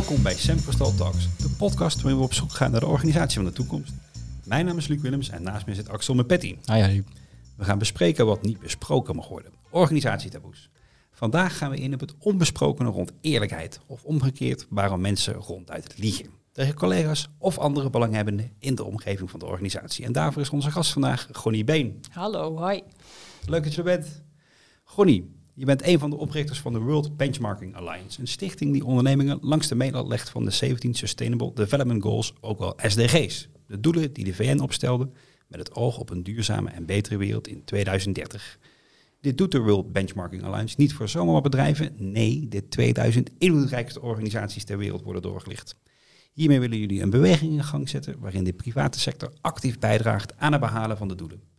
Welkom bij Sam Talks, de podcast waarin we op zoek gaan naar de organisatie van de toekomst. Mijn naam is Luc Willems en naast me zit Axel Mepetti. Ah, ja, We gaan bespreken wat niet besproken mag worden. Organisatietaboes. Vandaag gaan we in op het onbesprokene rond eerlijkheid. Of omgekeerd waarom mensen ronduit liegen. Tegen collega's of andere belanghebbenden in de omgeving van de organisatie. En daarvoor is onze gast vandaag Gonnie Been. Hallo, hoi. Leuk dat je er bent. Gonnie, je bent een van de oprichters van de World Benchmarking Alliance. Een stichting die ondernemingen langs de meetlat legt van de 17 Sustainable Development Goals, ook wel SDG's. De doelen die de VN opstelde met het oog op een duurzame en betere wereld in 2030. Dit doet de World Benchmarking Alliance niet voor zomaar bedrijven. Nee, de 2000 invloedrijkste organisaties ter wereld worden doorgelicht. Hiermee willen jullie een beweging in gang zetten waarin de private sector actief bijdraagt aan het behalen van de doelen.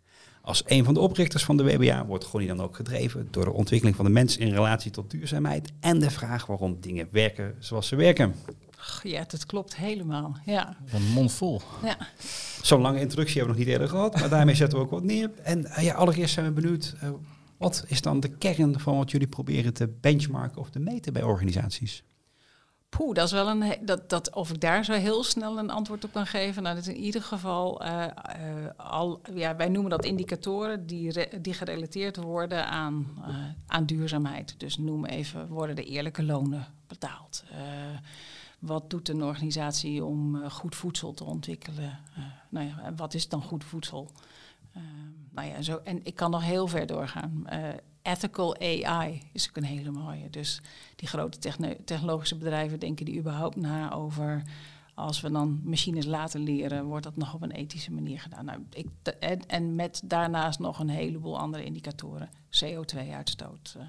Als een van de oprichters van de WBA wordt Gonnie dan ook gedreven door de ontwikkeling van de mens in relatie tot duurzaamheid en de vraag waarom dingen werken zoals ze werken. Ja, dat klopt helemaal. Ja. Een mond vol. ja. Zo'n lange introductie hebben we nog niet eerder gehad, maar daarmee zetten we ook wat neer. En uh, ja, allereerst zijn we benieuwd, uh, wat is dan de kern van wat jullie proberen te benchmarken of te meten bij organisaties? Poeh, dat is wel een. Dat, dat, of ik daar zo heel snel een antwoord op kan geven. Nou, dat is in ieder geval uh, uh, al. Ja, wij noemen dat indicatoren die, die gerelateerd worden aan, uh, aan duurzaamheid. Dus noem even: worden de eerlijke lonen betaald? wat doet een organisatie om goed voedsel te ontwikkelen? nou ja, wat is dan goed voedsel? nou ja, zo, en ik kan nog heel ver doorgaan ethical AI is ook een hele mooie. Dus die grote technologische bedrijven denken die überhaupt na over als we dan machines laten leren, wordt dat nog op een ethische manier gedaan. Nou, ik, en, en, met daarnaast nog een heleboel andere indicatoren. CO2-uitstoot. Uh.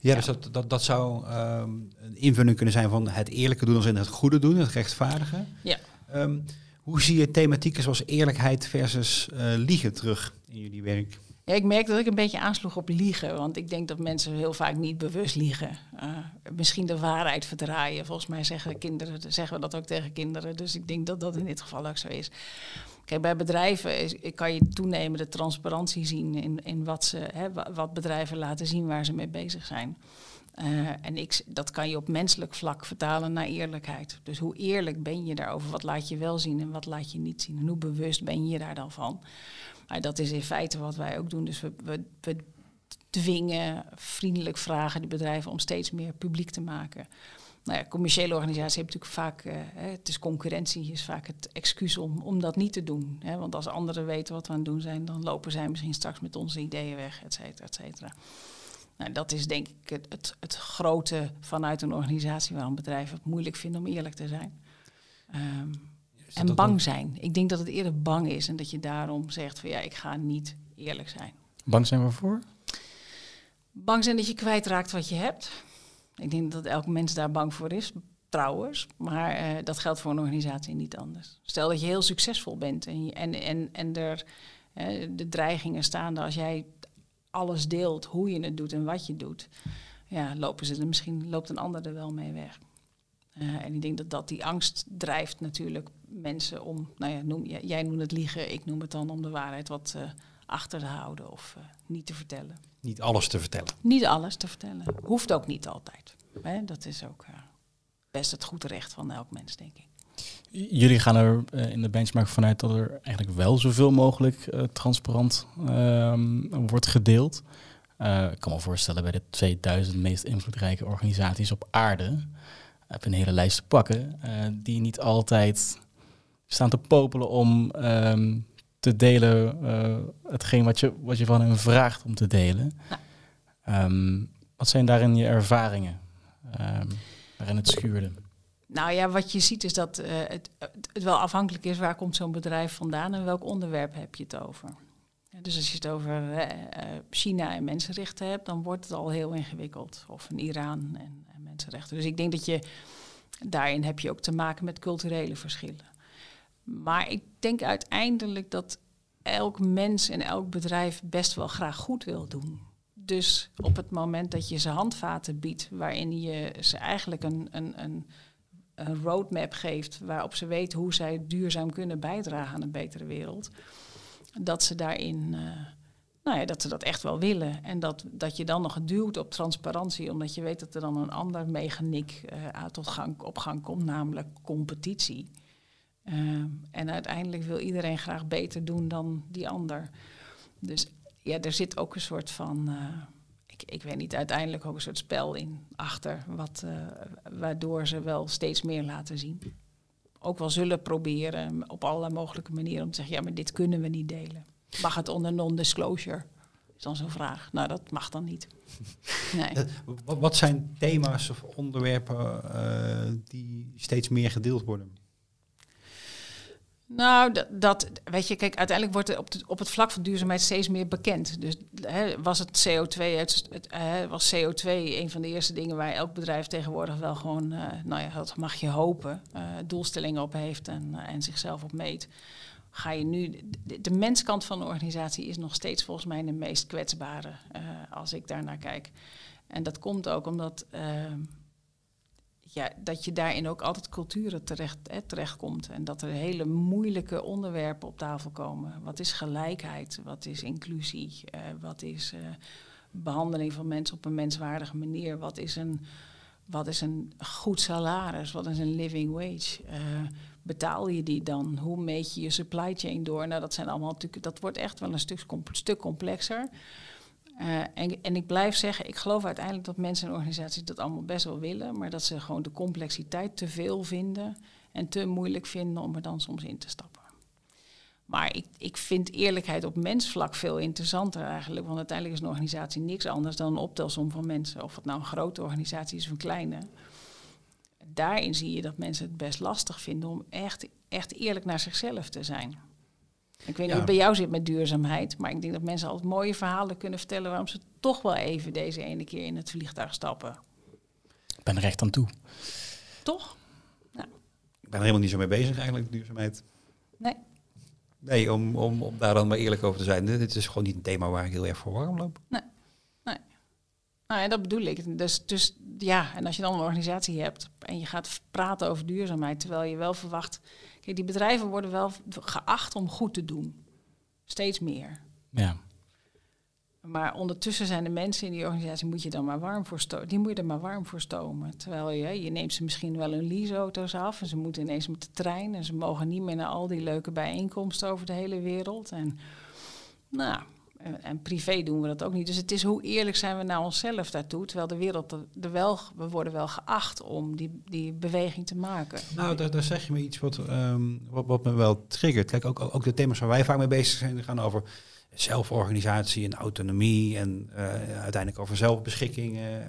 Ja, dus dat, dat, dat zou um, een invulling kunnen zijn van het eerlijke doen als in het goede doen, het rechtvaardige. Ja. Um, hoe zie je thematieken zoals eerlijkheid versus uh, liegen terug in jullie werk? Ik merk dat ik een beetje aansloeg op liegen. Want ik denk dat mensen heel vaak niet bewust liegen. Uh, misschien de waarheid verdraaien. Volgens mij zeggen, kinderen, zeggen we dat ook tegen kinderen. Dus ik denk dat dat in dit geval ook zo is. Kijk, bij bedrijven is, kan je toenemende transparantie zien in, in wat, ze, hè, wat bedrijven laten zien waar ze mee bezig zijn. Uh, en ik, dat kan je op menselijk vlak vertalen naar eerlijkheid. Dus hoe eerlijk ben je daarover? Wat laat je wel zien en wat laat je niet zien? En hoe bewust ben je daar dan van? Maar dat is in feite wat wij ook doen. Dus we, we, we dwingen, vriendelijk vragen die bedrijven om steeds meer publiek te maken. Nou ja, commerciële organisaties hebben natuurlijk vaak, uh, het is concurrentie, is vaak het excuus om, om dat niet te doen. Hè? Want als anderen weten wat we aan het doen zijn, dan lopen zij misschien straks met onze ideeën weg, et cetera, et cetera. Nou, dat is denk ik het, het, het, grote vanuit een organisatie waarom bedrijven het moeilijk vinden om eerlijk te zijn. Um, en bang zijn. Ik denk dat het eerder bang is en dat je daarom zegt van ja, ik ga niet eerlijk zijn. Bang zijn waarvoor? Bang zijn dat je kwijtraakt wat je hebt. Ik denk dat elk mens daar bang voor is, trouwens. Maar uh, dat geldt voor een organisatie niet anders. Stel dat je heel succesvol bent en, en, en, en er uh, de dreigingen staan als jij alles deelt, hoe je het doet en wat je doet. Ja, lopen ze er misschien, loopt een ander er wel mee weg. Uh, en ik denk dat dat die angst drijft natuurlijk mensen om, nou ja, noem, jij noemt het liegen, ik noem het dan om de waarheid wat uh, achter te houden of uh, niet te vertellen. Niet alles te vertellen. Niet alles te vertellen. Hoeft ook niet altijd. Hè? Dat is ook best het goede recht van elk mens, denk ik. Jullie gaan er in de benchmark vanuit dat er eigenlijk wel zoveel mogelijk transparant ehm, wordt gedeeld. ik kan me voorstellen bij de 2000 meest invloedrijke organisaties op aarde heb een hele lijst te pakken, uh, die niet altijd staan te popelen om um, te delen uh, hetgeen wat je, wat je van hen vraagt om te delen. Ja. Um, wat zijn daarin je ervaringen um, waarin het schuurde? Nou ja, wat je ziet is dat uh, het, het, wel afhankelijk is waar komt zo'n bedrijf vandaan en welk onderwerp heb je het over. Dus als je het over uh, China en mensenrechten hebt, dan wordt het al heel ingewikkeld. Of in Iran en, en mensenrechten. Dus ik denk dat je daarin heb je ook te maken met culturele verschillen. Maar ik denk uiteindelijk dat elk mens en elk bedrijf best wel graag goed wil doen. Dus op het moment dat je ze handvaten biedt, waarin je ze eigenlijk een, een, een, een roadmap geeft waarop ze weten hoe zij duurzaam kunnen bijdragen aan een betere wereld, dat ze daarin uh, nou ja, dat ze dat echt wel willen. En dat, dat je dan nog duwt op transparantie, omdat je weet dat er dan een ander mechaniek uh, tot gang, op gang komt, namelijk competitie. Uh, en uiteindelijk wil iedereen graag beter doen dan die ander. Dus ja, er zit ook een soort van, uh, ik, ik weet niet, uiteindelijk ook een soort spel in achter, wat, waardoor ze wel steeds meer laten zien. Ook wel zullen proberen op allerlei mogelijke manieren om te zeggen, ja, maar dit kunnen we niet delen. Mag het onder non-disclosure? Is dan zo'n vraag. Nou, dat mag dan niet. Nee. Wat zijn thema's of onderwerpen uh, die steeds meer gedeeld worden? Nou, dat, dat, weet je, kijk, uiteindelijk wordt er op, op het vlak van duurzaamheid steeds meer bekend. Dus hè, was het CO2, het, het hè, was CO2 een van de eerste dingen waar elk bedrijf tegenwoordig wel gewoon, uh, nou ja, dat mag je hopen, uh, doelstellingen op heeft en, en zichzelf op meet ga je nu. De, menskant van de organisatie is nog steeds volgens mij de meest kwetsbare als ik daarnaar kijk. En dat komt ook omdat uh, ja, dat je daarin ook altijd culturen terecht, eh, terechtkomt. En dat er hele moeilijke onderwerpen op tafel komen. Wat is gelijkheid? Wat is inclusie? Uh, wat is behandeling van mensen op een menswaardige manier? Wat is een, wat is een goed salaris? Wat is een living wage? betaal je die dan? Hoe meet je je supply chain door? Nou, dat zijn allemaal natuurlijk, dat wordt echt wel een stuk, stuk complexer. En, en, ik blijf zeggen, ik geloof uiteindelijk dat mensen en organisaties dat allemaal best wel willen, maar dat ze gewoon de complexiteit te veel vinden en te moeilijk vinden om er dan soms in te stappen. Maar ik, ik vind eerlijkheid op mensvlak veel interessanter eigenlijk, want uiteindelijk is een organisatie niks anders dan een optelsom van mensen. Of het nou een grote organisatie is of een kleine daarin zie je dat mensen het best lastig vinden om echt, echt eerlijk naar zichzelf te zijn. Ik weet niet hoe het bij jou zit met duurzaamheid, maar ik denk dat mensen altijd mooie verhalen kunnen vertellen waarom ze toch wel even deze ene keer in het vliegtuig stappen. Ik ben er echt aan toe. Toch? Nou. Ik ben er helemaal niet zo mee bezig eigenlijk, duurzaamheid. Nee. Nee, om, om, om daar dan maar eerlijk over te zijn. Dit is gewoon niet een thema waar ik heel erg voor warm loop. Nee. Nou ja, dat bedoel ik. Dus, dus ja, en als je dan een organisatie hebt en je gaat praten over duurzaamheid, terwijl je wel verwacht. Die bedrijven worden wel geacht om goed te doen. Steeds meer. Ja. Maar ondertussen zijn de mensen in die organisatie, moet je dan maar warm voor stomen. Die moet je er maar warm voor stomen. Terwijl je, je neemt ze misschien wel hun leaseauto's af en ze moeten ineens met de trein en ze mogen niet meer naar al die leuke bijeenkomsten over de hele wereld. En nou, en privé doen we dat ook niet. Dus het is hoe eerlijk zijn we naar onszelf daartoe. Terwijl de wereld er wel, we worden wel geacht om die, die beweging te maken. Nou, daar, daar zeg je me iets wat, um, wat, wat me wel triggert. Kijk, ook, ook de thema's waar wij vaak mee bezig zijn, gaan over zelforganisatie en autonomie en uh, uiteindelijk over zelfbeschikkingen, uh,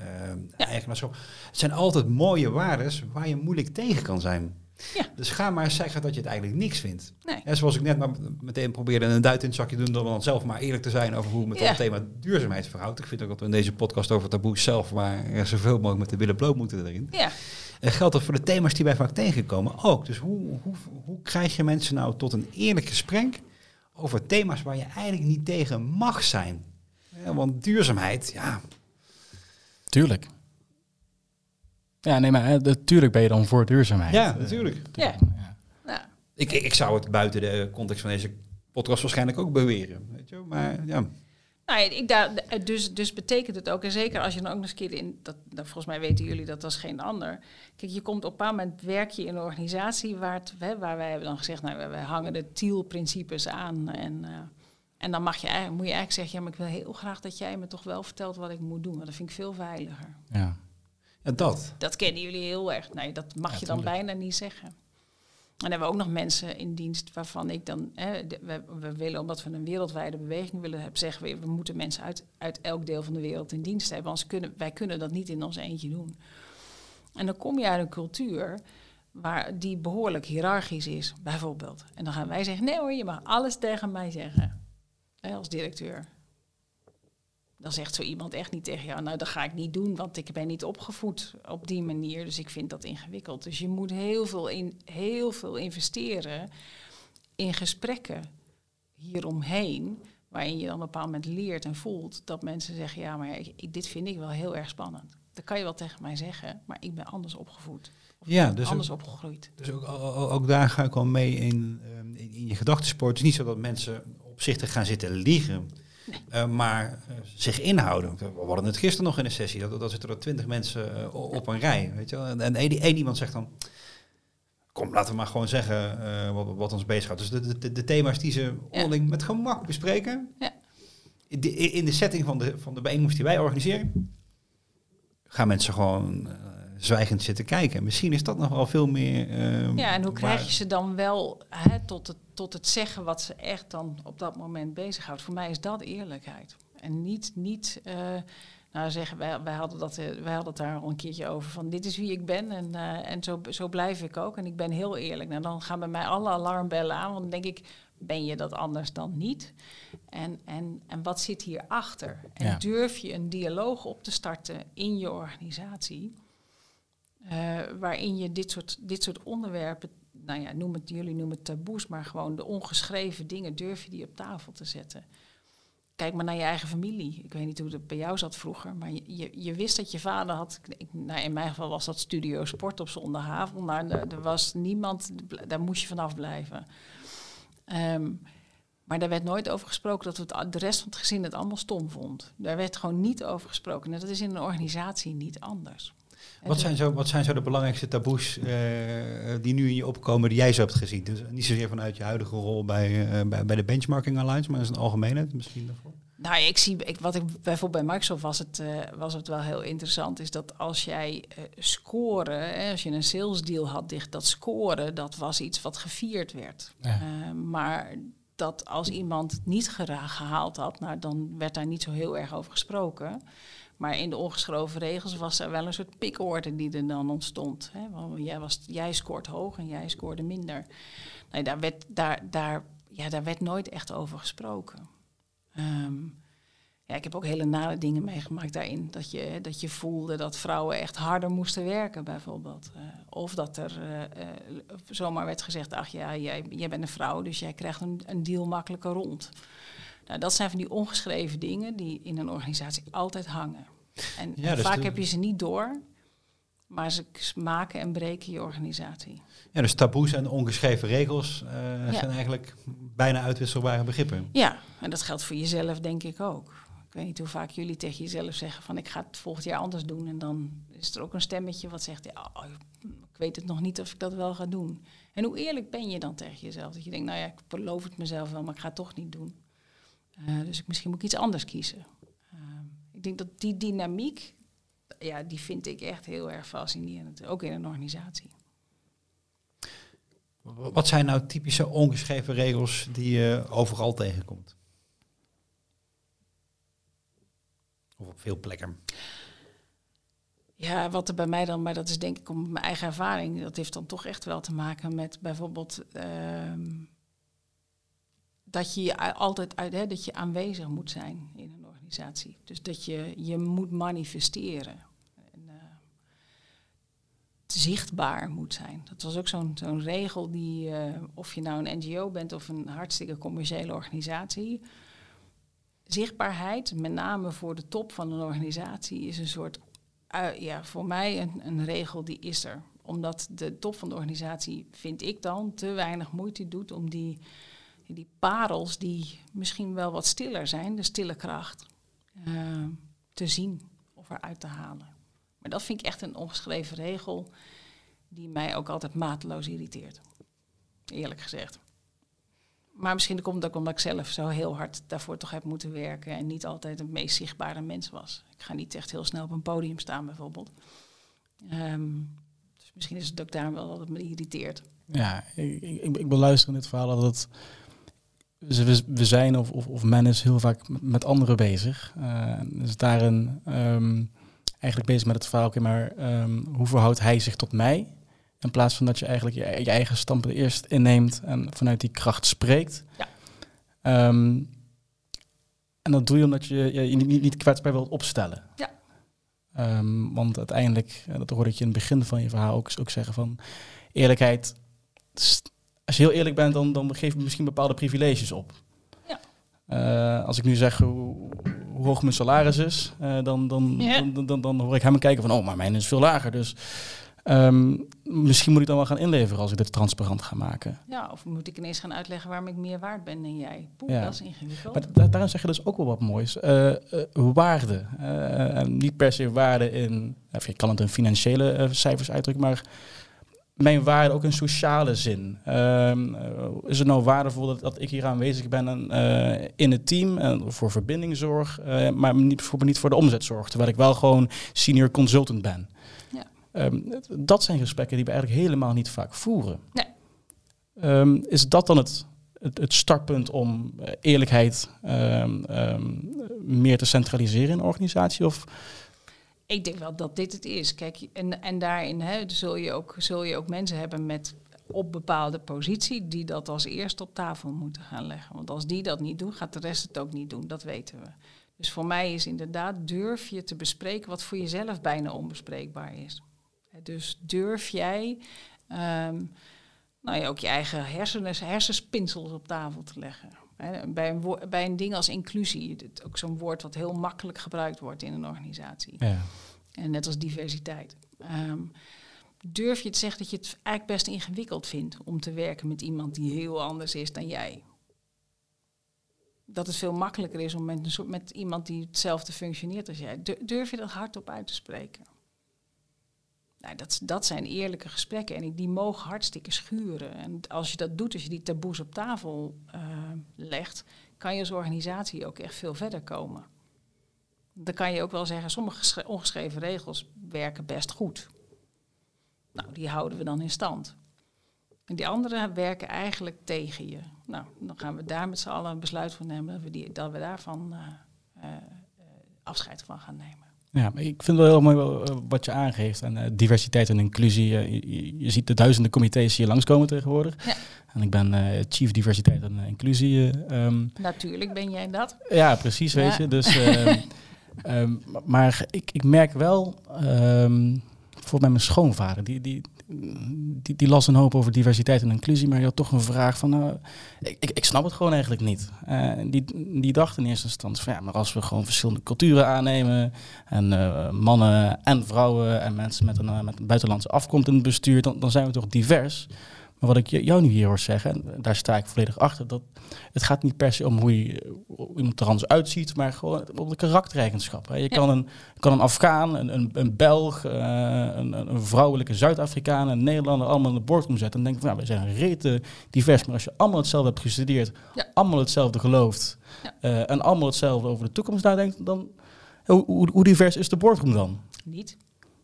ja. eigenaarschap. Het zijn altijd mooie waarden waar je moeilijk tegen kan zijn. Ja. Dus ga maar zeggen dat je het eigenlijk niks vindt. Nee. En zoals ik net maar meteen probeerde een duit in het zakje doen, dan zelf maar eerlijk te zijn over hoe het met ja. het thema duurzaamheid verhoudt. Ik vind ook dat we in deze podcast over taboes zelf maar zoveel mogelijk met de billen bloot moeten erin. Ja. En geldt dat voor de thema's die wij vaak tegenkomen ook. Dus hoe, hoe, hoe krijg je mensen nou tot een eerlijk gesprek over thema's waar je eigenlijk niet tegen mag zijn? Ja, want duurzaamheid, ja. Tuurlijk. Ja, nee, maar natuurlijk ben je dan voor duurzaamheid. Ja, natuurlijk. Ja. ja. Ik, ik zou het buiten de context van deze podcast waarschijnlijk ook beweren. Weet je? Maar ja. Nou, ik daar, dus, dus betekent het ook, en zeker als je dan ook nog eens keer in, dat, dat, volgens mij weten jullie dat als geen ander. Kijk, je komt op een bepaald moment werk je in een organisatie waar, het, hè, waar wij hebben dan gezegd, nou, wij hangen de TIEL-principes aan. En, uh, en dan mag je eigenlijk, moet je eigenlijk zeggen, ja, maar ik wil heel graag dat jij me toch wel vertelt wat ik moet doen. Want dat vind ik veel veiliger. Ja. Dat. Dat kennen jullie heel erg. Nee, dat mag ja, je dan bijna niet zeggen. En dan hebben we ook nog mensen in dienst waarvan ik dan, hè, we, we, willen, omdat we een wereldwijde beweging willen hebben, zeggen we, we moeten mensen uit, uit elk deel van de wereld in dienst hebben. Anders kunnen wij kunnen dat niet in ons eentje doen. En dan kom je uit een cultuur waar die behoorlijk hiërarchisch is, bijvoorbeeld. En dan gaan wij zeggen, nee hoor, je mag alles tegen mij zeggen. Hè, als directeur dan zegt zo iemand echt niet tegen jou, nou dat ga ik niet doen, want ik ben niet opgevoed op die manier, dus ik vind dat ingewikkeld. Dus je moet heel veel, in, heel veel investeren in gesprekken hieromheen, waarin je dan op een bepaald moment leert en voelt dat mensen zeggen, ja, maar ik, dit vind ik wel heel erg spannend. Dat kan je wel tegen mij zeggen, maar ik ben anders opgevoed. Of ja, dus anders ook, opgegroeid. Dus ook, ook, ook, daar ga ik al mee in, in, in je gedachtensport. Het is niet zo dat mensen opzichtig gaan zitten liegen Eh, maar eh, zich inhouden. We hadden het gisteren nog in een sessie. Dat, dat zitten er twintig mensen eh, op een rij. Weet je wel? En, en één, één iemand zegt dan... Kom, laten we maar gewoon zeggen wat, wat ons bezighoudt. Dus de, de, de thema's die ze onderling met gemak bespreken... Ja. In de, in de setting van de, van de bijeenkomst die wij organiseren... gaan mensen gewoon... zwijgend zitten kijken. Misschien is dat nog wel veel meer... eh, Ja, en hoe krijg je ze dan wel hè, tot, het, tot het zeggen wat ze echt dan op dat moment bezighoudt? Voor mij is dat eerlijkheid. En niet, niet eh, nou zeggen, wij, wij, hadden dat, eh, wij hadden het daar al een keertje over van dit is wie ik ben en, eh, en zo, zo blijf ik ook. En ik ben heel eerlijk. Nou, dan gaan bij mij alle alarmbellen aan, want dan denk ik, ben je dat anders dan niet? En, en, en wat zit hierachter? En Ja. durf je een dialoog op te starten in je organisatie? Eh, waarin je dit soort, dit soort onderwerpen, nou ja, noem het, jullie noemen het taboes, maar gewoon de ongeschreven dingen, durf je die op tafel te zetten. Kijk maar naar je eigen familie. Ik weet niet hoe het bij jou zat vroeger, maar je, je, wist dat je vader had. Ik, nou, in mijn geval was dat Studio Sport op zondagavond. Maar er, was niemand, daar moest je vanaf blijven. Ehm, maar daar werd nooit over gesproken dat het, de rest van het gezin het allemaal stom vond. Daar werd gewoon niet over gesproken. En dat is in een organisatie niet anders. Wat zijn, zo, wat zijn zo de belangrijkste taboes eh, die nu in je opkomen die jij zo hebt gezien? Dus niet zozeer vanuit je huidige rol bij, eh, bij, bij de Benchmarking Alliance, maar in zijn algemeenheid misschien daarvoor. Nou, ik zie, ik, wat ik bijvoorbeeld bij Microsoft was het, eh, was het wel heel interessant, is dat als jij scoren, hè, als je een sales deal had dicht, dat scoren, dat was iets wat gevierd werd. Ja. Eh, maar dat als iemand het niet gehaald had, nou, dan werd daar niet zo heel erg over gesproken. Maar in de ongeschreven regels was er wel een soort pikorde die er dan ontstond. Hè? Want jij, was, jij scoort hoog en jij scoorde minder. Nee, daar, werd, daar, daar, ja, daar werd nooit echt over gesproken. Ehm, ja, ik heb ook hele nare dingen meegemaakt daarin. Dat je, dat je voelde dat vrouwen echt harder moesten werken, bijvoorbeeld. Eh, of dat er eh, eh, zomaar werd gezegd: ach ja, jij, jij bent een vrouw, dus jij krijgt een, een deal makkelijker rond. Nou, dat zijn van die ongeschreven dingen die in een organisatie altijd hangen. En, Ja, en dus vaak de- heb je ze niet door, maar ze maken en breken je organisatie. Ja, dus taboes en ongeschreven regels eh, Ja. zijn eigenlijk bijna uitwisselbare begrippen. Ja, en dat geldt voor jezelf denk ik ook. Ik weet niet hoe vaak jullie tegen jezelf zeggen van ik ga het volgend jaar anders doen. En dan is er ook een stemmetje wat zegt, ja, oh, ik weet het nog niet of ik dat wel ga doen. En hoe eerlijk ben je dan tegen jezelf? Dat je denkt, nou ja, ik beloof het mezelf wel, maar ik ga het toch niet doen. Eh, dus ik, misschien moet ik iets anders kiezen. Eh, ik denk dat die dynamiek, ja, die vind ik echt heel erg fascinerend. Ook in een organisatie. Wat zijn nou typische ongeschreven regels die je overal tegenkomt? Of op veel plekken. Ja, wat er bij mij dan, maar dat is denk ik om mijn eigen ervaring, dat heeft dan toch echt wel te maken met bijvoorbeeld ehm, dat je altijd uit, hè, dat je aanwezig moet zijn in een organisatie. Dus dat je je moet manifesteren. En, eh, zichtbaar moet zijn. Dat was ook zo'n zo'n regel die, eh, of je nou een NGO bent of een hartstikke commerciële organisatie, zichtbaarheid, met name voor de top van een organisatie, is een soort, eh, ja, voor mij een, een regel die is er. Omdat de top van de organisatie, vind ik dan, te weinig moeite doet om die, die parels die misschien wel wat stiller zijn, de stille kracht, eh, te zien of eruit te halen. Maar dat vind ik echt een ongeschreven regel die mij ook altijd mateloos irriteert. Eerlijk gezegd. Maar misschien komt het ook omdat ik zelf zo heel hard daarvoor toch heb moeten werken en niet altijd het meest zichtbare mens was. Ik ga niet echt heel snel op een podium staan bijvoorbeeld. Ehm, dus misschien is het ook daarom wel dat het me irriteert. Ja, ik, ik, ik beluister in dit verhaal dat het, we, we zijn of, of, of men is heel vaak met- anderen bezig. Eh, dus daarin ehm, eigenlijk bezig met het verhaal, oké, maar ehm, hoe verhoudt hij zich tot mij? In plaats van dat je eigenlijk je, je eigen standpunt eerst inneemt en vanuit die kracht spreekt. Ja. Ehm, en dat doe je omdat je je, niet, niet kwetsbaar wilt opstellen. Ja. Want uiteindelijk, eh, dat hoorde ik je in het begin van je verhaal ook, ook zeggen van eerlijkheid. Als je heel eerlijk bent, dan, dan geef je misschien bepaalde privileges op. Ja. Eh, als ik nu zeg hoe, hoe hoog mijn salaris is, eh, dan, dan, dan, dan, dan, hoor ik hem kijken van, oh, maar mijn is veel lager. Dus Ehm, misschien moet ik dan wel gaan inleveren als ik dit transparant ga maken. Ja, of moet ik ineens gaan uitleggen waarom ik meer waard ben dan jij? Poeh, Ja. dat is ingewikkeld. Maar da- daarin zeg je dus ook wel wat moois. Eh, waarde. Niet per se waarde in, of je kan het in financiële cijfers uitdrukken, maar mijn waarde ook in sociale zin. Ehm, eh, is het nou waardevol dat, dat ik hier aanwezig ben en, eh, in het team en voor verbinding zorg, eh, maar niet, bijvoorbeeld niet voor de omzet zorg, terwijl ik wel gewoon senior consultant ben. Ja. Ehm, dat zijn gesprekken die we eigenlijk helemaal niet vaak voeren. Nee. Ehm, is dat dan het, het, het startpunt om eerlijkheid meer te centraliseren in een organisatie? Of Ik denk wel dat dit het is. Kijk, en, en daarin hè, zul, je ook, zul je ook mensen hebben met op bepaalde positie die dat als eerste op tafel moeten gaan leggen. Want als die dat niet doen, gaat de rest het ook niet doen. Dat weten we. Dus voor mij is inderdaad, durf je te bespreken wat voor jezelf bijna onbespreekbaar is. Dus durf jij ehm, nou ja, ook je eigen hersenen, hersenspinsels op tafel te leggen. Bij, een bij een ding als inclusie, dit- ook zo'n woord wat heel makkelijk gebruikt wordt in een organisatie. ja. En net als diversiteit. Ehm, durf je te zeggen dat je het eigenlijk best ingewikkeld vindt om te werken met iemand die heel anders is dan jij? Dat het veel makkelijker is om met, met iemand die hetzelfde functioneert als jij. Du- Durf je dat hardop uit te spreken? Nou, dat, dat zijn eerlijke gesprekken en die mogen hartstikke schuren. En als je dat doet, als je die taboes op tafel eh, legt, kan je als organisatie ook echt veel verder komen. Dan kan je ook wel zeggen, sommige ongeschreven regels werken best goed. Nou, die houden we dan in stand. En die andere werken eigenlijk tegen je. Nou, dan gaan we daar met z'n allen een besluit voor nemen dat we, die, dat we daarvan eh, eh, eh, afscheid van gaan nemen. Ja, ik vind het wel heel mooi eh, wat je aangeeft. En eh, diversiteit en inclusie. eh, je- ziet de duizenden comité's hier langskomen tegenwoordig. Ja. En ik ben chief diversiteit en inclusie. eh, ehm, Natuurlijk ben jij dat. ja, precies, weet je. Dus, ehm, ehm, ma- maar ik, ik merk wel, bijvoorbeeld bij mijn schoonvader, die, die, die, die las een hoop over diversiteit en inclusie, maar je had toch een vraag van, nou, ik, ik, ik snap het gewoon eigenlijk niet. Eh, die, die dacht in eerste instantie van, ja, maar als we gewoon verschillende culturen aannemen en eh, mannen en vrouwen en mensen met een, eh, met een buitenlandse afkomst in het bestuur, dan, dan zijn we toch divers. Maar wat ik jou nu hier hoor zeggen, en daar sta ik volledig achter, dat het gaat niet per se om hoe, je, iemand er anders uitziet, maar gewoon om de karaktereigenschappen. Je Ja. kan, een, kan een Afghaan, een, een, een Belg, eh, een, een vrouwelijke Zuid-Afrikaan, een Nederlander allemaal in de boardroom zetten en denken van, nou, wij zijn rete divers. Maar als je allemaal hetzelfde hebt gestudeerd, Ja. allemaal hetzelfde gelooft Ja. eh, en allemaal hetzelfde over de toekomst nadenkt, dan hoe, hoe, hoe divers is de boardroom dan? Niet.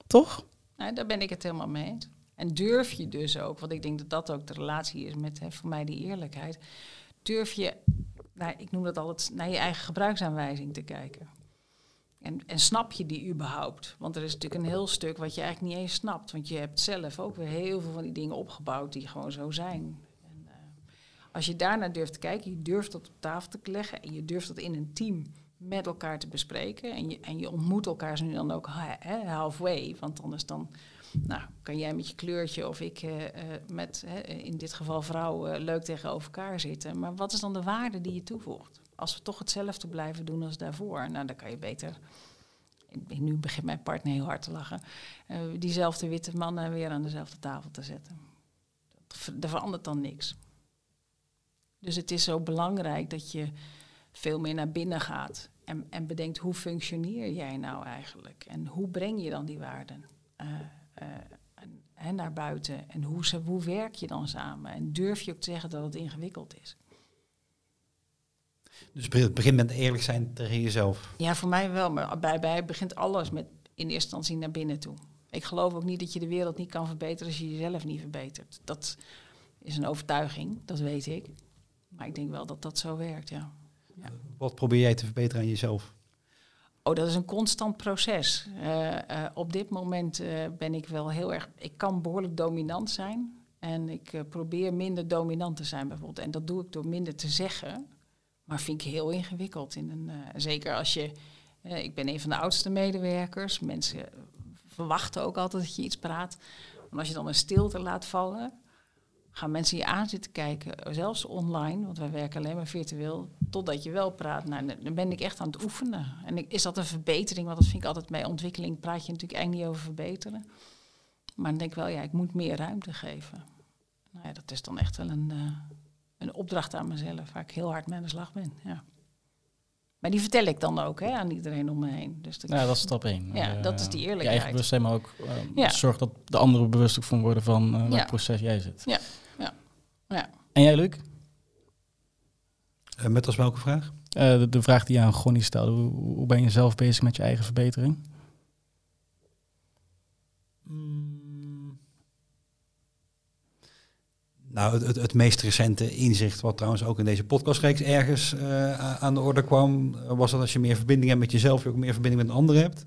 Toch? Nou, daar ben ik het helemaal mee eens. En durf je dus ook, want ik denk dat dat ook de relatie is met hè, voor mij die eerlijkheid. Durf je, nou, ik noem dat altijd, naar je eigen gebruiksaanwijzing te kijken. En, en snap je die überhaupt? Want er is natuurlijk een heel stuk wat je eigenlijk niet eens snapt. Want je hebt zelf ook weer heel veel van die dingen opgebouwd die gewoon zo zijn. En, eh, als je daarnaar durft te kijken, je durft dat op tafel te leggen en je durft dat in een team met elkaar te bespreken. En je, en je ontmoet elkaar zo nu dan ook halfway. Want anders dan nou, kan jij met je kleurtje of ik eh, eh, met, in dit geval vrouwen, leuk tegenover elkaar zitten. Maar wat is dan de waarde die je toevoegt? Als we toch hetzelfde blijven doen als daarvoor, nou dan kan je beter. Nu begint mijn partner heel hard te lachen. eh, diezelfde witte mannen weer aan dezelfde tafel te zetten. Dat ver- Er verandert dan niks. Dus het is zo belangrijk dat je veel meer naar binnen gaat. En, en bedenkt hoe functioneer jij nou eigenlijk? En hoe breng je dan die waarden eh, eh, en, hè, naar buiten? En hoe, ze, hoe werk je dan samen? En durf je ook te zeggen dat het ingewikkeld is? Dus het begint met eerlijk zijn tegen jezelf. Ja, voor mij wel. Maar bij, bij begint alles met in eerste instantie naar binnen toe. Ik geloof ook niet dat je de wereld niet kan verbeteren als je jezelf niet verbetert. Dat is een overtuiging, dat weet ik. Maar ik denk wel dat dat zo werkt, ja. Wat probeer jij te verbeteren aan jezelf? Oh, dat is een constant proces. Eh, eh, op dit moment eh, ben ik wel heel erg. Ik kan behoorlijk dominant zijn. En ik probeer minder dominant te zijn bijvoorbeeld. En dat doe ik door minder te zeggen. Maar vind ik heel ingewikkeld. In een, zeker als je. ik ben een van de oudste medewerkers. Mensen verwachten ook altijd dat je iets praat. Maar als je dan een stilte laat vallen. Gaan mensen je aan zitten kijken, zelfs online, want wij werken alleen maar virtueel, totdat je wel praat. Nou, dan ben ik echt aan het oefenen. En ik- is dat een verbetering? Want dat vind ik altijd bij ontwikkeling praat je natuurlijk eigenlijk niet over verbeteren. Maar dan denk ik wel, ja, ik moet meer ruimte geven. Nou ja, dat is dan echt wel een, uh, een opdracht aan mezelf, waar ik heel hard mee aan de slag ben. Ja. Maar die vertel ik dan ook hè, aan iedereen om me heen. Dus dat, ja, dat is stap één. Ja, dat is die eerlijkheid. Je eigen bewustzijn, maar ook uh, zorg dat de anderen bewust van worden van uh, welk proces jij zit. Ja, ja. En jij, Luc? met als welke vraag? De, de, vraag die je aan Gonnie stelde. Hoe, hoe ben je zelf bezig met je eigen verbetering? Nou, het, het, meest recente inzicht, wat trouwens ook in deze podcastreeks ergens uh, aan de orde kwam, was dat als je meer verbinding hebt met jezelf, je ook meer verbinding met een ander hebt.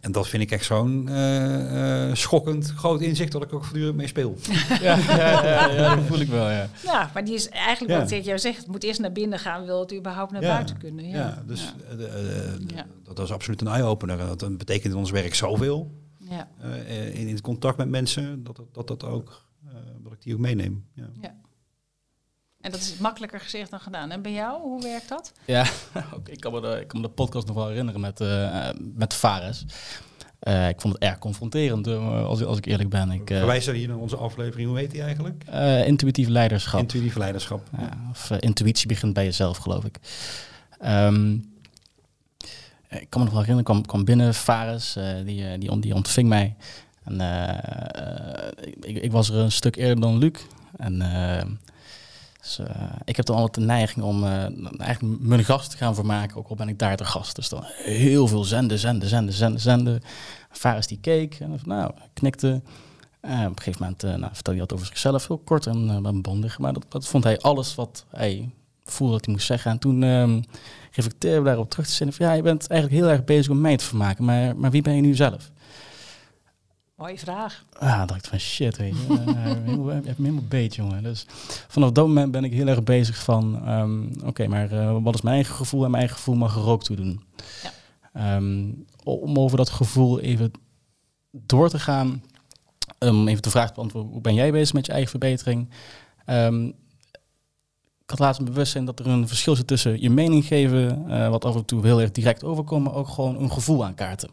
En dat vind ik echt zo'n uh, uh, schokkend groot inzicht dat ik ook voortdurend mee speel. ja, ja, ja, ja, dat voel ik wel, ja. Ja, maar die is eigenlijk wat ik jou zegt, het moet eerst naar binnen gaan, wil het überhaupt naar buiten kunnen. Ja, ja dus dat was absoluut een eye-opener. En dat betekent in ons werk zoveel. Ja. in, in het contact met mensen, dat dat, dat ook dat ik die ook meeneem. Ja. En dat is makkelijker gezegd dan gedaan. En bij jou, hoe werkt dat? Ja, ik, kan me de, ik kan me de podcast nog wel herinneren met, uh, met Fares. Uh, ik vond het erg confronterend, uh, als, als ik eerlijk ben. Ik, uh, Verwijzen hier naar onze aflevering, hoe heet die eigenlijk? intuïtief leiderschap. Intuïtief leiderschap. Ja, of intuïtie begint bij jezelf, geloof ik. Um, ik kan me nog wel herinneren, kwam, kwam binnen Fares, die, die, die ontving mij. En uh, ik, ik, was er een stuk eerder dan Luc. En uh, dus, uh, ik heb dan altijd de neiging om eigenlijk mijn gast te gaan vermaken, ook al ben ik daar de gast. Dus dan heel veel zenden, zenden, zenden, zenden, zenden. Faris die keek en nou, knikte. op een gegeven moment nou, vertelde hij dat over zichzelf, heel kort en bondig. Maar dat, vond hij alles wat hij voelde dat hij moest zeggen. En toen um, reflecteerde we daarop terug te zeggen van ja, je bent eigenlijk heel erg bezig om mij te vermaken, maar, maar wie ben je nu zelf? Mooie vraag. Ah, dacht ik van shit, weet je. helemaal, heb me helemaal beet, jongen. Dus vanaf dat moment ben ik heel erg bezig van... Um, Oké, maar uh, wat is mijn eigen gevoel? En mijn eigen gevoel mag er ook toe doen. Ja. Um, om over dat gevoel even door te gaan... Um, even de vraag te beantwoorden, hoe ben jij bezig met je eigen verbetering? ik had laatst een bewustzijn dat er een verschil zit tussen je mening geven... Uh, wat af en toe heel erg direct overkomt, maar ook gewoon een gevoel aankaarten.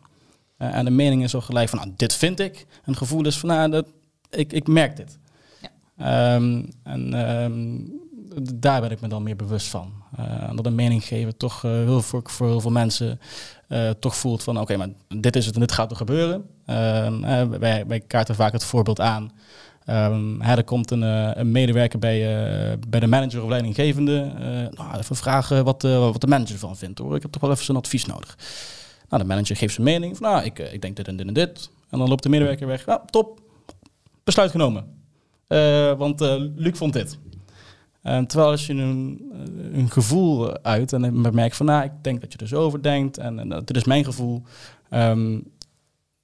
Uh, en de mening is ook gelijk van, nou, dit vind ik. En het gevoel is van, nou, dat, ik, ik merk dit. Ja. Um, en um, daar ben ik me dan meer bewust van. Uh, dat een mening geven toch uh, heel voor, voor heel veel mensen toch voelt van, oké, maar dit is het en dit gaat er gebeuren. Ehm, wij, wij kaarten vaak het voorbeeld aan. Um, hè, er komt een, een medewerker bij, bij de manager of leidinggevende. Nou, even vragen wat, wat de manager ervan vindt hoor. Ik heb toch wel even zijn advies nodig. Nou, de manager geeft zijn mening. Van, nou, ik, eh, ik denk dit en dit en dit. En dan loopt de medewerker weg. Nou, top. Besluit genomen. Uh, want uh, Luc vond dit. Uh, terwijl als je een, een gevoel uit en merkt van, nou, ik denk dat je er zo over denkt en, en dit is mijn gevoel. Um,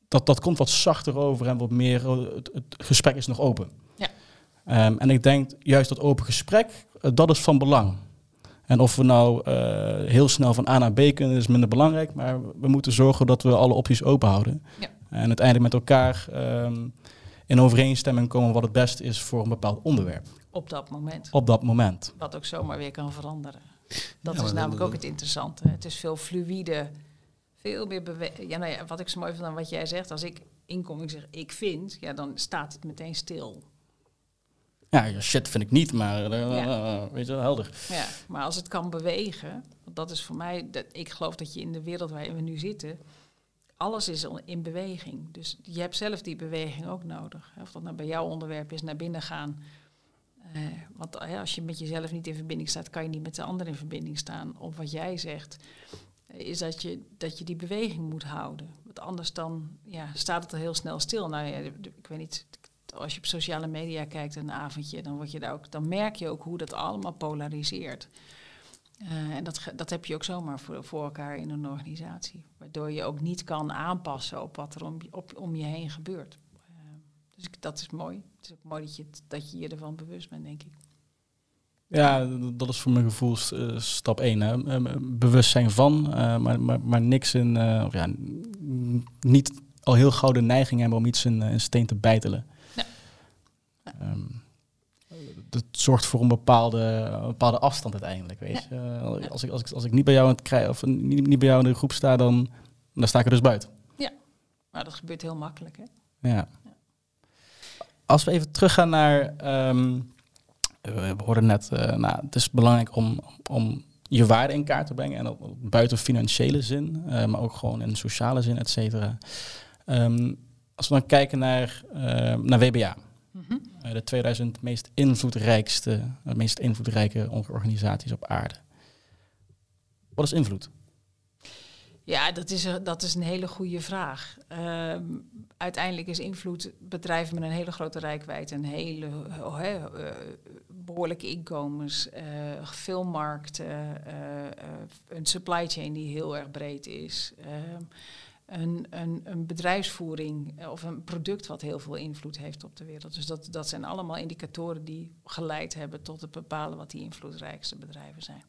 dat, dat komt wat zachter over en wat meer, het, het gesprek is nog open. Ja. Um, en ik denk juist dat open gesprek, dat is van belang. En of we nou uh, heel snel van A naar B kunnen, is minder belangrijk. Maar we moeten zorgen dat we alle opties open houden. Ja. En uiteindelijk met elkaar um, in overeenstemming komen wat het beste is voor een bepaald onderwerp. Op dat moment. Op dat moment. Wat ook zomaar weer kan veranderen. Dat is namelijk ook het interessante. Het is veel fluïde, veel meer bewegen. Ja, nou ja, wat ik zo mooi vind aan wat jij zegt, als ik inkom en zeg ik vind, ja, dan staat het meteen stil. Ja, shit vind ik niet, maar uh, weet je wel, helder. Ja, maar als het kan bewegen, dat is voor mij, dat, ik geloof dat je in de wereld waarin we nu zitten, alles is in beweging. Dus je hebt zelf die beweging ook nodig. Of dat nou bij jouw onderwerp is, naar binnen gaan. Uh, want uh, als je met jezelf niet in verbinding staat, kan je niet met de ander in verbinding staan. Of wat jij zegt, is dat je, dat je die beweging moet houden. Want anders dan ja, staat het er heel snel stil. Nou ja, ik weet niet, als je op sociale media kijkt een avondje, dan, word je daar ook, dan merk je ook hoe dat allemaal polariseert. Uh, en dat, dat heb je ook zomaar voor, voor elkaar in een organisatie. Waardoor je ook niet kan aanpassen op wat er om, op, om je heen gebeurt. Uh, dus ik, dat is mooi. Het is ook mooi dat je, dat je ervan bewust bent, denk ik. Ja, dat is voor mijn gevoel uh, stap 1. Hè. Bewustzijn van, maar, maar, maar niks in, of ja, niet al heel gauw de neiging hebben om iets in, in steen te bijtelen. Um, dat zorgt voor een bepaalde, een bepaalde afstand uiteindelijk. Weet je? Uh, als, ik, als, ik, als ik niet bij jou aan het krijgen of niet, niet bij jou in de groep sta, dan, dan sta ik er dus buiten. Ja, maar dat gebeurt heel makkelijk. Hè? Ja. ja. Als we even teruggaan naar. ehm, we hoorden net, eh, nou, het is belangrijk om, om je waarde in kaart te brengen. En ook buiten financiële zin, eh, maar ook gewoon in sociale zin, et cetera. Ehm, als we dan kijken naar, eh, naar WBA, eh, de 2000 meest invloedrijkste, eh, meest invloedrijke organisaties op aarde. Wat is invloed? Ja, dat is, een- dat is een hele goede vraag. Ehm, uiteindelijk is invloed bedrijven met een hele grote rijkwijde, een hele oh, eh, behoorlijke inkomens, eh, veel markten, eh, eh, een supply chain die heel erg breed is. Een, een, een bedrijfsvoering eh, of een product wat heel veel invloed heeft op de wereld. Dus dat, dat zijn allemaal indicatoren die geleid hebben tot het bepalen wat die invloedrijkste bedrijven zijn.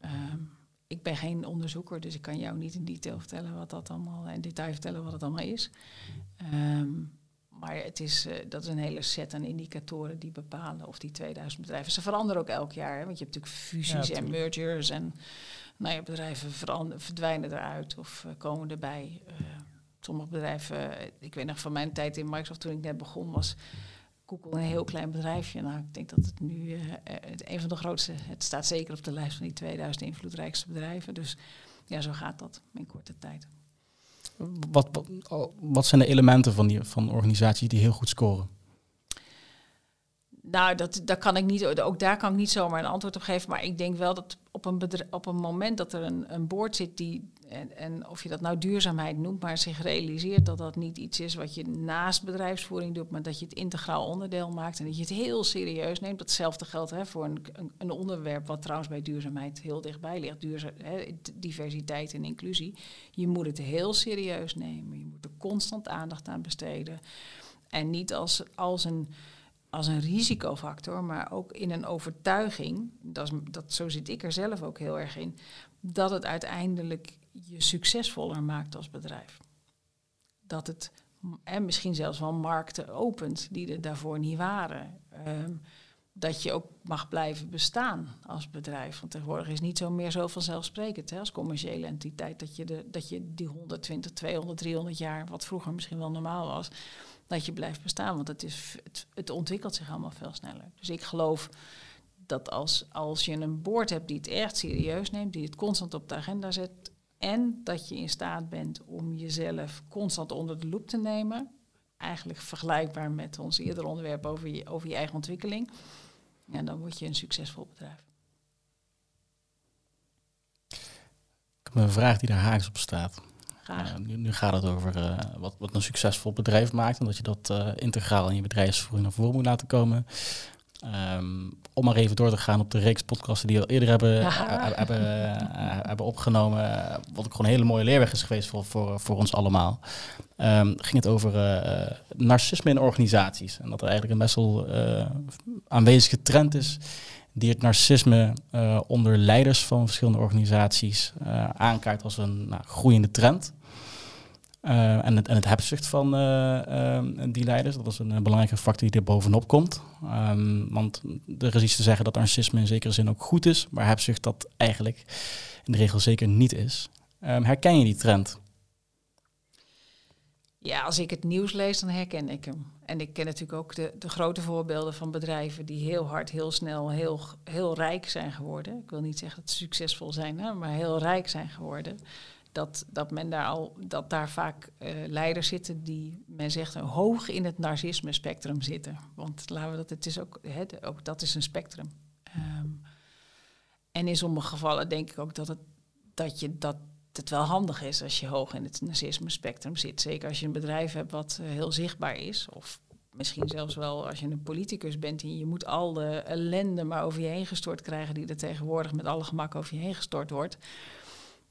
Ehm, ik ben geen onderzoeker, dus ik kan jou niet in detail vertellen wat dat allemaal, in detail vertellen wat het allemaal is. Ehm, maar het is, eh, dat is een hele set aan indicatoren die bepalen of die 2000 bedrijven. Ze veranderen ook elk jaar, hè, want je hebt natuurlijk fusies Ja, en mergers en nou bedrijven verdwijnen eruit of eh, komen erbij. Eh, sommige bedrijven, eh, ik weet nog van mijn tijd in Microsoft toen ik net begon, was Google een heel klein bedrijfje. Nou, ik denk dat het nu een van de grootste, het staat zeker op de lijst van die 2000 invloedrijkste bedrijven. Dus ja, zo gaat dat in korte tijd. Wat, wat, wat zijn de elementen van, die, van organisaties die heel goed scoren? Nou, dat, dat kan ik niet, ook daar kan ik niet zomaar een antwoord op geven. Maar ik denk wel dat op een, op een moment dat er een, een board zit die, en, en of je dat nou duurzaamheid noemt, maar zich realiseert dat dat niet iets is wat je naast bedrijfsvoering doet, maar dat je het integraal onderdeel maakt en dat je het heel serieus neemt. Datzelfde geldt hè, voor een, een, onderwerp wat trouwens bij duurzaamheid heel dichtbij ligt, hè, diversiteit en inclusie. Je moet het heel serieus nemen. Je moet er constant aandacht aan besteden. En niet als, als een als een risicofactor, maar ook in een overtuiging, dat, dat, zo zit ik er zelf ook heel erg in, dat het uiteindelijk je succesvoller maakt als bedrijf. Dat het en misschien zelfs wel markten opent die er daarvoor niet waren. Um, dat je ook mag blijven bestaan als bedrijf. Want tegenwoordig is niet zo meer zo vanzelfsprekend hè, als commerciële entiteit dat je, de, dat je die 120, 200, 300 jaar, wat vroeger misschien wel normaal was, dat je blijft bestaan. Want het, is, het, ontwikkelt zich allemaal veel sneller. Dus ik geloof dat als, als je een board hebt die het echt serieus neemt, die het constant op de agenda zet, en dat je in staat bent om jezelf constant onder de loep te nemen, eigenlijk vergelijkbaar met ons eerdere onderwerp over je, over je eigen ontwikkeling, ja, dan word je een succesvol bedrijf. Ik heb een vraag die daar haaks op staat. Nu, nu, gaat het over uh, wat, wat een succesvol bedrijf maakt en dat je dat uh, integraal in je bedrijfsvoering naar voren moet laten komen. Um, om maar even door te gaan op de reeks podcasten die we al eerder hebben, ja. hebben, hebben opgenomen. Wat ook gewoon een hele mooie leerweg is geweest voor, voor, voor ons allemaal. Um, ging het over uh, narcisme in organisaties. En dat er eigenlijk een best wel uh, aanwezige trend is die het narcisme uh, onder leiders van verschillende organisaties aankaart als een nou, groeiende trend. Uh, en, het, en het hebzucht van uh, uh, die leiders, dat is een, belangrijke factor die er bovenop komt. Um, want er is iets te zeggen dat narcisme in zekere zin ook goed is, maar hebzucht dat eigenlijk in de regel zeker niet is. Um, herken je die trend? Ja, als ik het nieuws lees, dan herken ik hem. En ik ken natuurlijk ook de, de grote voorbeelden van bedrijven die heel hard, heel snel, heel, heel rijk zijn geworden. Ik wil niet zeggen dat ze succesvol zijn, hè, maar heel rijk zijn geworden dat, dat men daar al dat daar vaak uh, leiders zitten die men zegt hoog in het narcisme spectrum zitten. Want laten we dat, het is ook, hè, ook dat is een spectrum. Um, en in sommige gevallen denk ik ook dat het, dat je dat het wel handig is als je hoog in het narcisme spectrum zit. Zeker als je een bedrijf hebt wat uh, heel zichtbaar is. Of misschien zelfs wel als je een politicus bent en je moet al de ellende maar over je heen gestort krijgen die er tegenwoordig met alle gemak over je heen gestort wordt.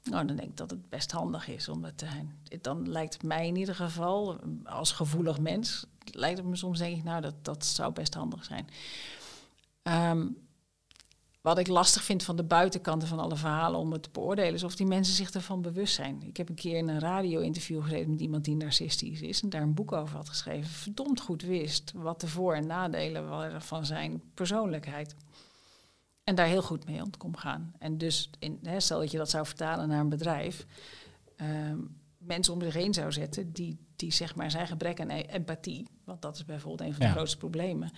Nou, dan denk ik dat het best handig is om dat te zijn. Dan lijkt het mij in ieder geval, als gevoelig mens, lijkt het me soms denk ik, nou, dat, dat zou best handig zijn. Um, wat ik lastig vind van de buitenkanten van alle verhalen om het te beoordelen, is of die mensen zich ervan bewust zijn. Ik heb een keer in een radio-interview gezeten met iemand die narcistisch is en daar een boek over had geschreven. Verdomd goed wist wat de voor- en nadelen van zijn persoonlijkheid. En daar heel goed mee om kon gaan. En dus, in, hè, stel dat je dat zou vertalen naar een bedrijf, um, mensen om zich heen zou zetten die, die zeg maar zijn gebrek aan e- empathie, want dat is bijvoorbeeld een van de Ja. grootste problemen,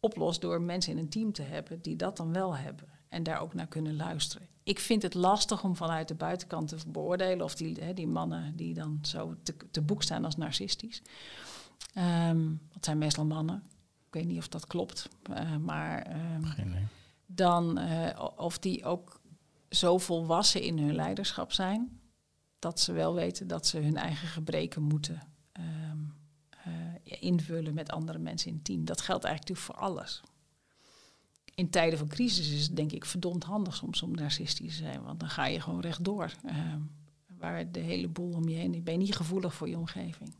oplost door mensen in een team te hebben die dat dan wel hebben en daar ook naar kunnen luisteren. Ik vind het lastig om vanuit de buitenkant te beoordelen of die, hè, die mannen die dan zo te, te boek staan als narcistisch. Ehm dat zijn meestal mannen. Ik weet niet of dat klopt, eh, maar ehm, Geen idee. Dan eh, of die ook zo volwassen in hun leiderschap zijn dat ze wel weten dat ze hun eigen gebreken moeten ehm, eh, invullen met andere mensen in team. Dat geldt eigenlijk voor alles. In tijden van crisis is het denk ik verdomd handig soms om narcistisch te zijn, want dan ga je gewoon rechtdoor. ehm, waar de hele boel om je heen, ben je niet gevoelig voor je omgeving.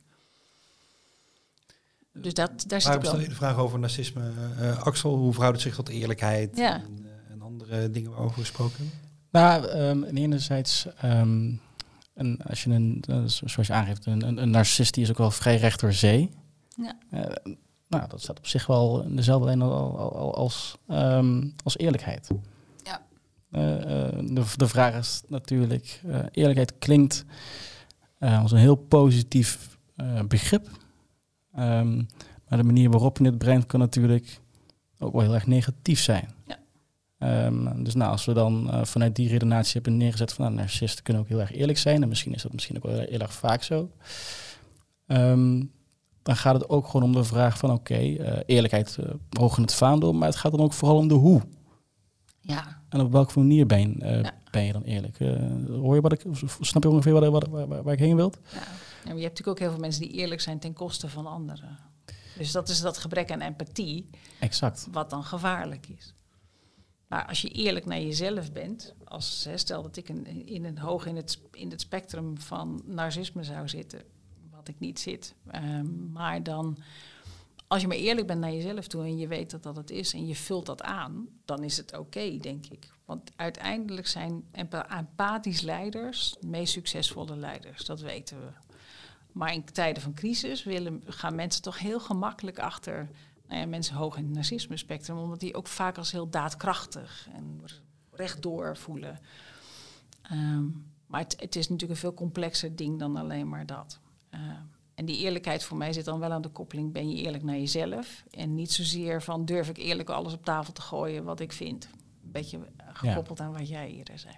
Dus dat, daar zit Waarom ik wel. de vraag over narcisme? Eh, Axel, hoe verhoudt het zich tot eerlijkheid Ja. en, eh, en andere dingen waarover gesproken hebben? Nou, ehm, en enerzijds, ehm, een, als je een, eh, zo- zoals je aangeeft, een, een, een narcist die is ook wel vrij recht door zee. Ja. Eh, nou, dat staat op zich wel in dezelfde lijn al, al- al- als, ehm, als eerlijkheid. Ja. Eh, eh, de, de vraag is natuurlijk, eh, eerlijkheid klinkt eh, als een heel positief eh, begrip. Ehm, maar de manier waarop je het brengt kan natuurlijk ook wel heel erg negatief zijn. Ja. Ehm, dus nou, als we dan eh, vanuit die redenatie hebben neergezet van nou, narcisten kunnen ook heel erg eerlijk zijn. En misschien is dat misschien ook wel heel erg vaak zo. Ehm, dan gaat het ook gewoon om de vraag van oké, eh, eerlijkheid eh, hoog in het vaandel, maar het gaat dan ook vooral om de hoe. Ja, En op welke manier ben, je, Ja. ben je dan eerlijk? Hoor je wat ik, snap je ongeveer waar, waar, waar ik heen wil? Ja. Je hebt natuurlijk ook heel veel mensen die eerlijk zijn ten koste van anderen. Dus dat is dat gebrek aan empathie, Exact. wat dan gevaarlijk is. Maar als je eerlijk naar jezelf bent, als, hè, stel dat ik een, in een, hoog in het, in het spectrum van narcisme zou zitten, wat ik niet zit, ehm, maar dan, als je maar eerlijk bent naar jezelf toe en je weet dat dat het is en je vult dat aan, dan is het oké, denk ik. Want uiteindelijk zijn empa- empathisch leiders de meest succesvolle leiders, dat weten we. Maar in tijden van crisis willen, gaan mensen toch heel gemakkelijk achter nou ja, mensen hoog in het narcisme spectrum, omdat die ook vaak als heel daadkrachtig en rechtdoor voelen. Ehm, maar het, het is natuurlijk een veel complexer ding dan alleen maar dat. Ehm, en die eerlijkheid voor mij zit dan wel aan de koppeling, ben je eerlijk naar jezelf? En niet zozeer van durf ik eerlijk alles op tafel te gooien wat ik vind. Een beetje gekoppeld aan wat jij eerder zei.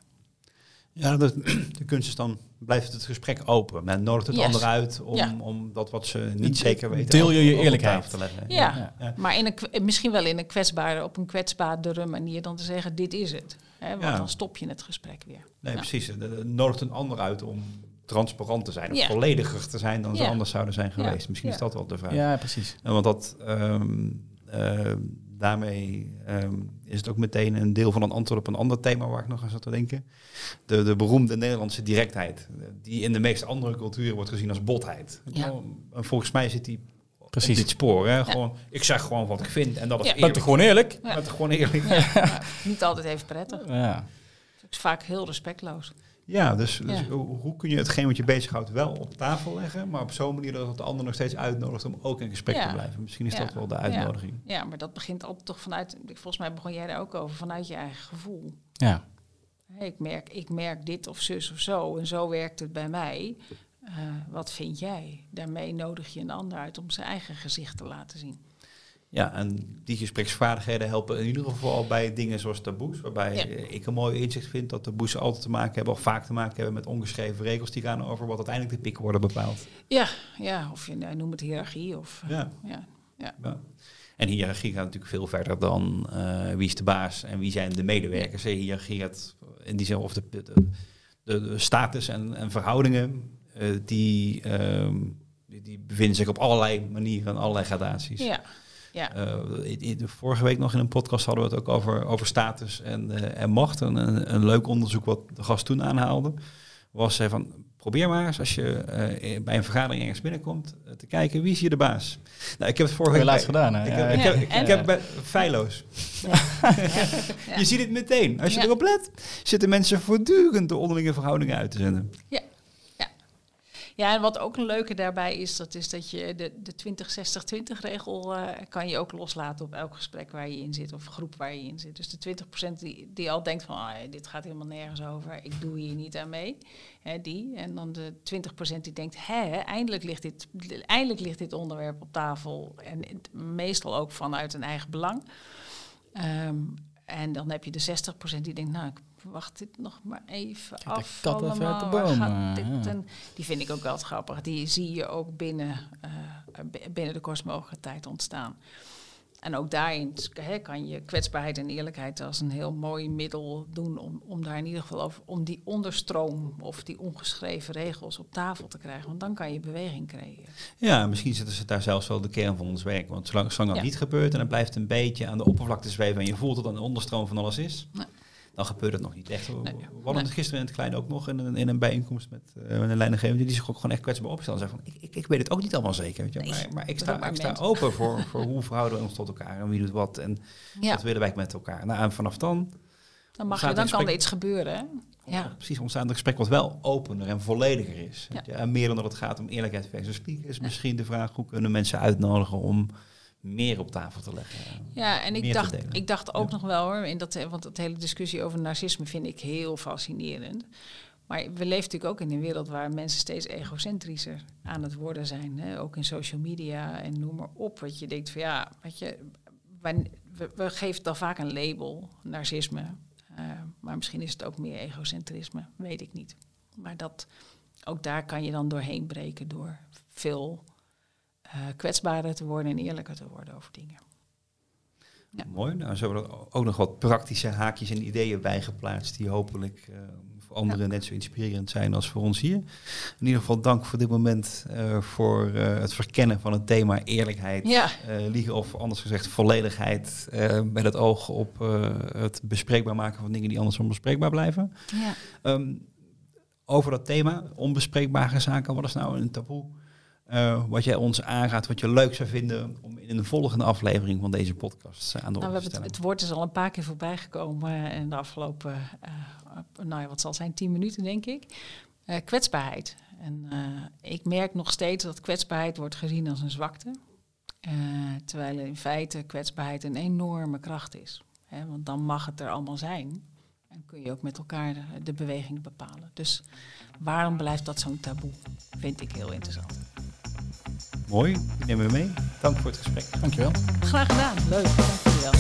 Ja, de, de kunst is dan, blijft het gesprek open. Men nodigt het Yes. ander uit om, Ja. om dat wat ze niet zeker weten... Deel je je eerlijkheid. te leggen. Ja, Ja. Ja. maar in een, misschien wel in een kwetsbare, op een kwetsbaardere manier dan te zeggen, dit is het. Hè, want Ja. dan stop je het gesprek weer. Nee, precies. Het nodigt een ander uit om transparant te zijn. Of Ja. vollediger te zijn dan ze anders zouden zijn Ja. geweest. Misschien is dat wel de vraag. Ja, precies. En want dat, ehm, ehm, daarmee ehm, is het ook meteen een deel van een antwoord op een ander thema waar ik nog aan zat te denken. De, de beroemde Nederlandse directheid, die in de meeste andere culturen wordt gezien als botheid. Ja. En volgens mij zit die Precies. op dit spoor. Hè? Gewoon, ik zeg gewoon wat ik vind en dat is Ja. eerlijk. gewoon eerlijk? Ja. Gewoon eerlijk. Niet altijd even prettig. Ja. Het is vaak heel respectloos. Ja, dus, dus Ja. hoe hoe kun je hetgeen wat je bezighoudt wel op tafel leggen, maar op zo'n manier dat het de ander nog steeds uitnodigt om ook in gesprek Ja. te blijven. Misschien is Ja. dat wel de uitnodiging. Ja, maar dat begint altijd toch vanuit, volgens mij begon jij daar ook over, vanuit je eigen gevoel. Ja. Hé, ik, merk, ik merk dit of zus of zo en zo werkt het bij mij. Eh, wat vind jij? Daarmee nodig je een ander uit om zijn eigen gezicht te laten zien. Ja, en die gespreksvaardigheden helpen in ieder geval bij dingen zoals taboes, waarbij Ja. eh, ik een mooi inzicht vind dat taboes altijd te maken hebben, of vaak te maken hebben met ongeschreven regels die gaan over wat uiteindelijk de pikken worden bepaald. Ja, ja of je nou, noem het hiërarchie of... eh, Ja. ja. Ja. En hiërarchie gaat natuurlijk veel verder dan eh, wie is de baas en wie zijn de medewerkers. Hiërarchie gaat in die zin of de, de, de, de status en, en verhoudingen, eh, die, ehm, die, die bevinden zich op allerlei manieren en allerlei gradaties. ja. Ja. Eh, in- in- vorige week nog in een podcast hadden we het ook over, over status en, eh, en macht. En een, een leuk onderzoek wat de gast toen aanhaalde, was hij van probeer maar eens als je eh, bij een vergadering ergens binnenkomt te kijken wie is hier de baas. Nou, ik heb het vorige laatst bij- gedaan, hè? Ik Ja, heb, ik ja. heb, ik, En? ik heb bij feilloos. Ja. Je ziet het meteen. Als je Ja. erop let, zitten mensen voortdurend de onderlinge verhoudingen uit te zenden. Ja, en wat ook een leuke daarbij is, dat is dat je de, de 20-60-20 regel uh, kan je ook loslaten op elk gesprek waar je in zit of groep waar je in zit. Dus de 20% die, die al denkt van, ah, dit gaat helemaal nergens over, ik doe hier niet aan mee, hè, die. En dan de 20% die denkt, hè, eindelijk ligt, dit, eindelijk ligt dit onderwerp op tafel. En meestal ook vanuit een eigen belang. Um, en dan heb je de 60% die denkt, nou, ik wacht dit nog maar even Kijk, af. De kat even uit de boom. Dit en die vind ik ook wel grappig. Die zie je ook binnen, uh, binnen de kortst mogelijke tijd ontstaan. En ook daarin kan je kwetsbaarheid en eerlijkheid als een heel mooi middel doen om, om daar in ieder geval over, om die onderstroom of die ongeschreven regels op tafel te krijgen. Want dan kan je beweging creëren. Ja, misschien zitten ze daar zelfs wel de kern van ons werk. Want zolang, zolang dat niet gebeurt en dan blijft een beetje aan de oppervlakte zweven en je voelt dat een onderstroom van alles is. Nee dan gebeurt het nog niet echt. We hadden gisteren in het klein ook nog in een, in een bijeenkomst met, uh, met een leidinggevende die zich ook gewoon echt kwetsbaar opstellen. Zei van, ik, ik, ik, weet het ook niet allemaal zeker, weet je? maar, maar ik sta, ik sta open voor, voor hoe verhouden we ons tot elkaar en wie doet wat en wat willen wij met elkaar. Nou, en vanaf dan... Dan, mag je, dan kan er iets gebeuren, hè? Ja. precies, ontstaat een gesprek wat wel opener en vollediger is. Ja. En meer dan dat het gaat om eerlijkheid versus is misschien de vraag hoe kunnen mensen uitnodigen om meer op tafel te leggen. Ja, en ik dacht, ik dacht ook nog wel hoor, in dat, want dat hele discussie over narcisme vind ik heel fascinerend. Maar we leven natuurlijk ook in een wereld waar mensen steeds egocentrischer aan het worden zijn. Hè? Ook in social media en noem maar op. Wat je denkt van ja, wat je, we, we geven dan vaak een label, narcisme. Uh, maar misschien is het ook meer egocentrisme, weet ik niet. Maar dat, ook daar kan je dan doorheen breken door veel kwetsbaarder te worden en eerlijker te worden over dingen. Ja. Mooi. Nou, zo hebben we ook nog wat praktische haakjes en ideeën bijgeplaatst die hopelijk uh, voor anderen net zo inspirerend zijn als voor ons hier. In ieder geval dank voor dit moment uh, voor het verkennen van het thema eerlijkheid, ja. liegen of anders gezegd volledigheid met het oog op het bespreekbaar maken van dingen die anders onbespreekbaar blijven. Ja. Um, over dat thema, onbespreekbare zaken, wat is nou een taboe? Uh, wat jij ons aangaat, wat je leuk zou vinden om in een volgende aflevering van deze podcast aan de nou, te stellen. Het, het, woord is al een paar keer voorbij gekomen in de afgelopen, uh, nou ja, wat zal zijn, tien minuten denk ik. Uh, kwetsbaarheid. En ik merk nog steeds dat kwetsbaarheid wordt gezien als een zwakte. terwijl in feite kwetsbaarheid een enorme kracht is. Hè, want dan mag het er allemaal zijn. En kun je ook met elkaar de, de beweging bepalen. Dus waarom blijft dat zo'n taboe? Vind ik heel interessant. Mooi, die nemen we mee. Dank voor het gesprek. Dankjewel. Graag gedaan, leuk. Dankjewel.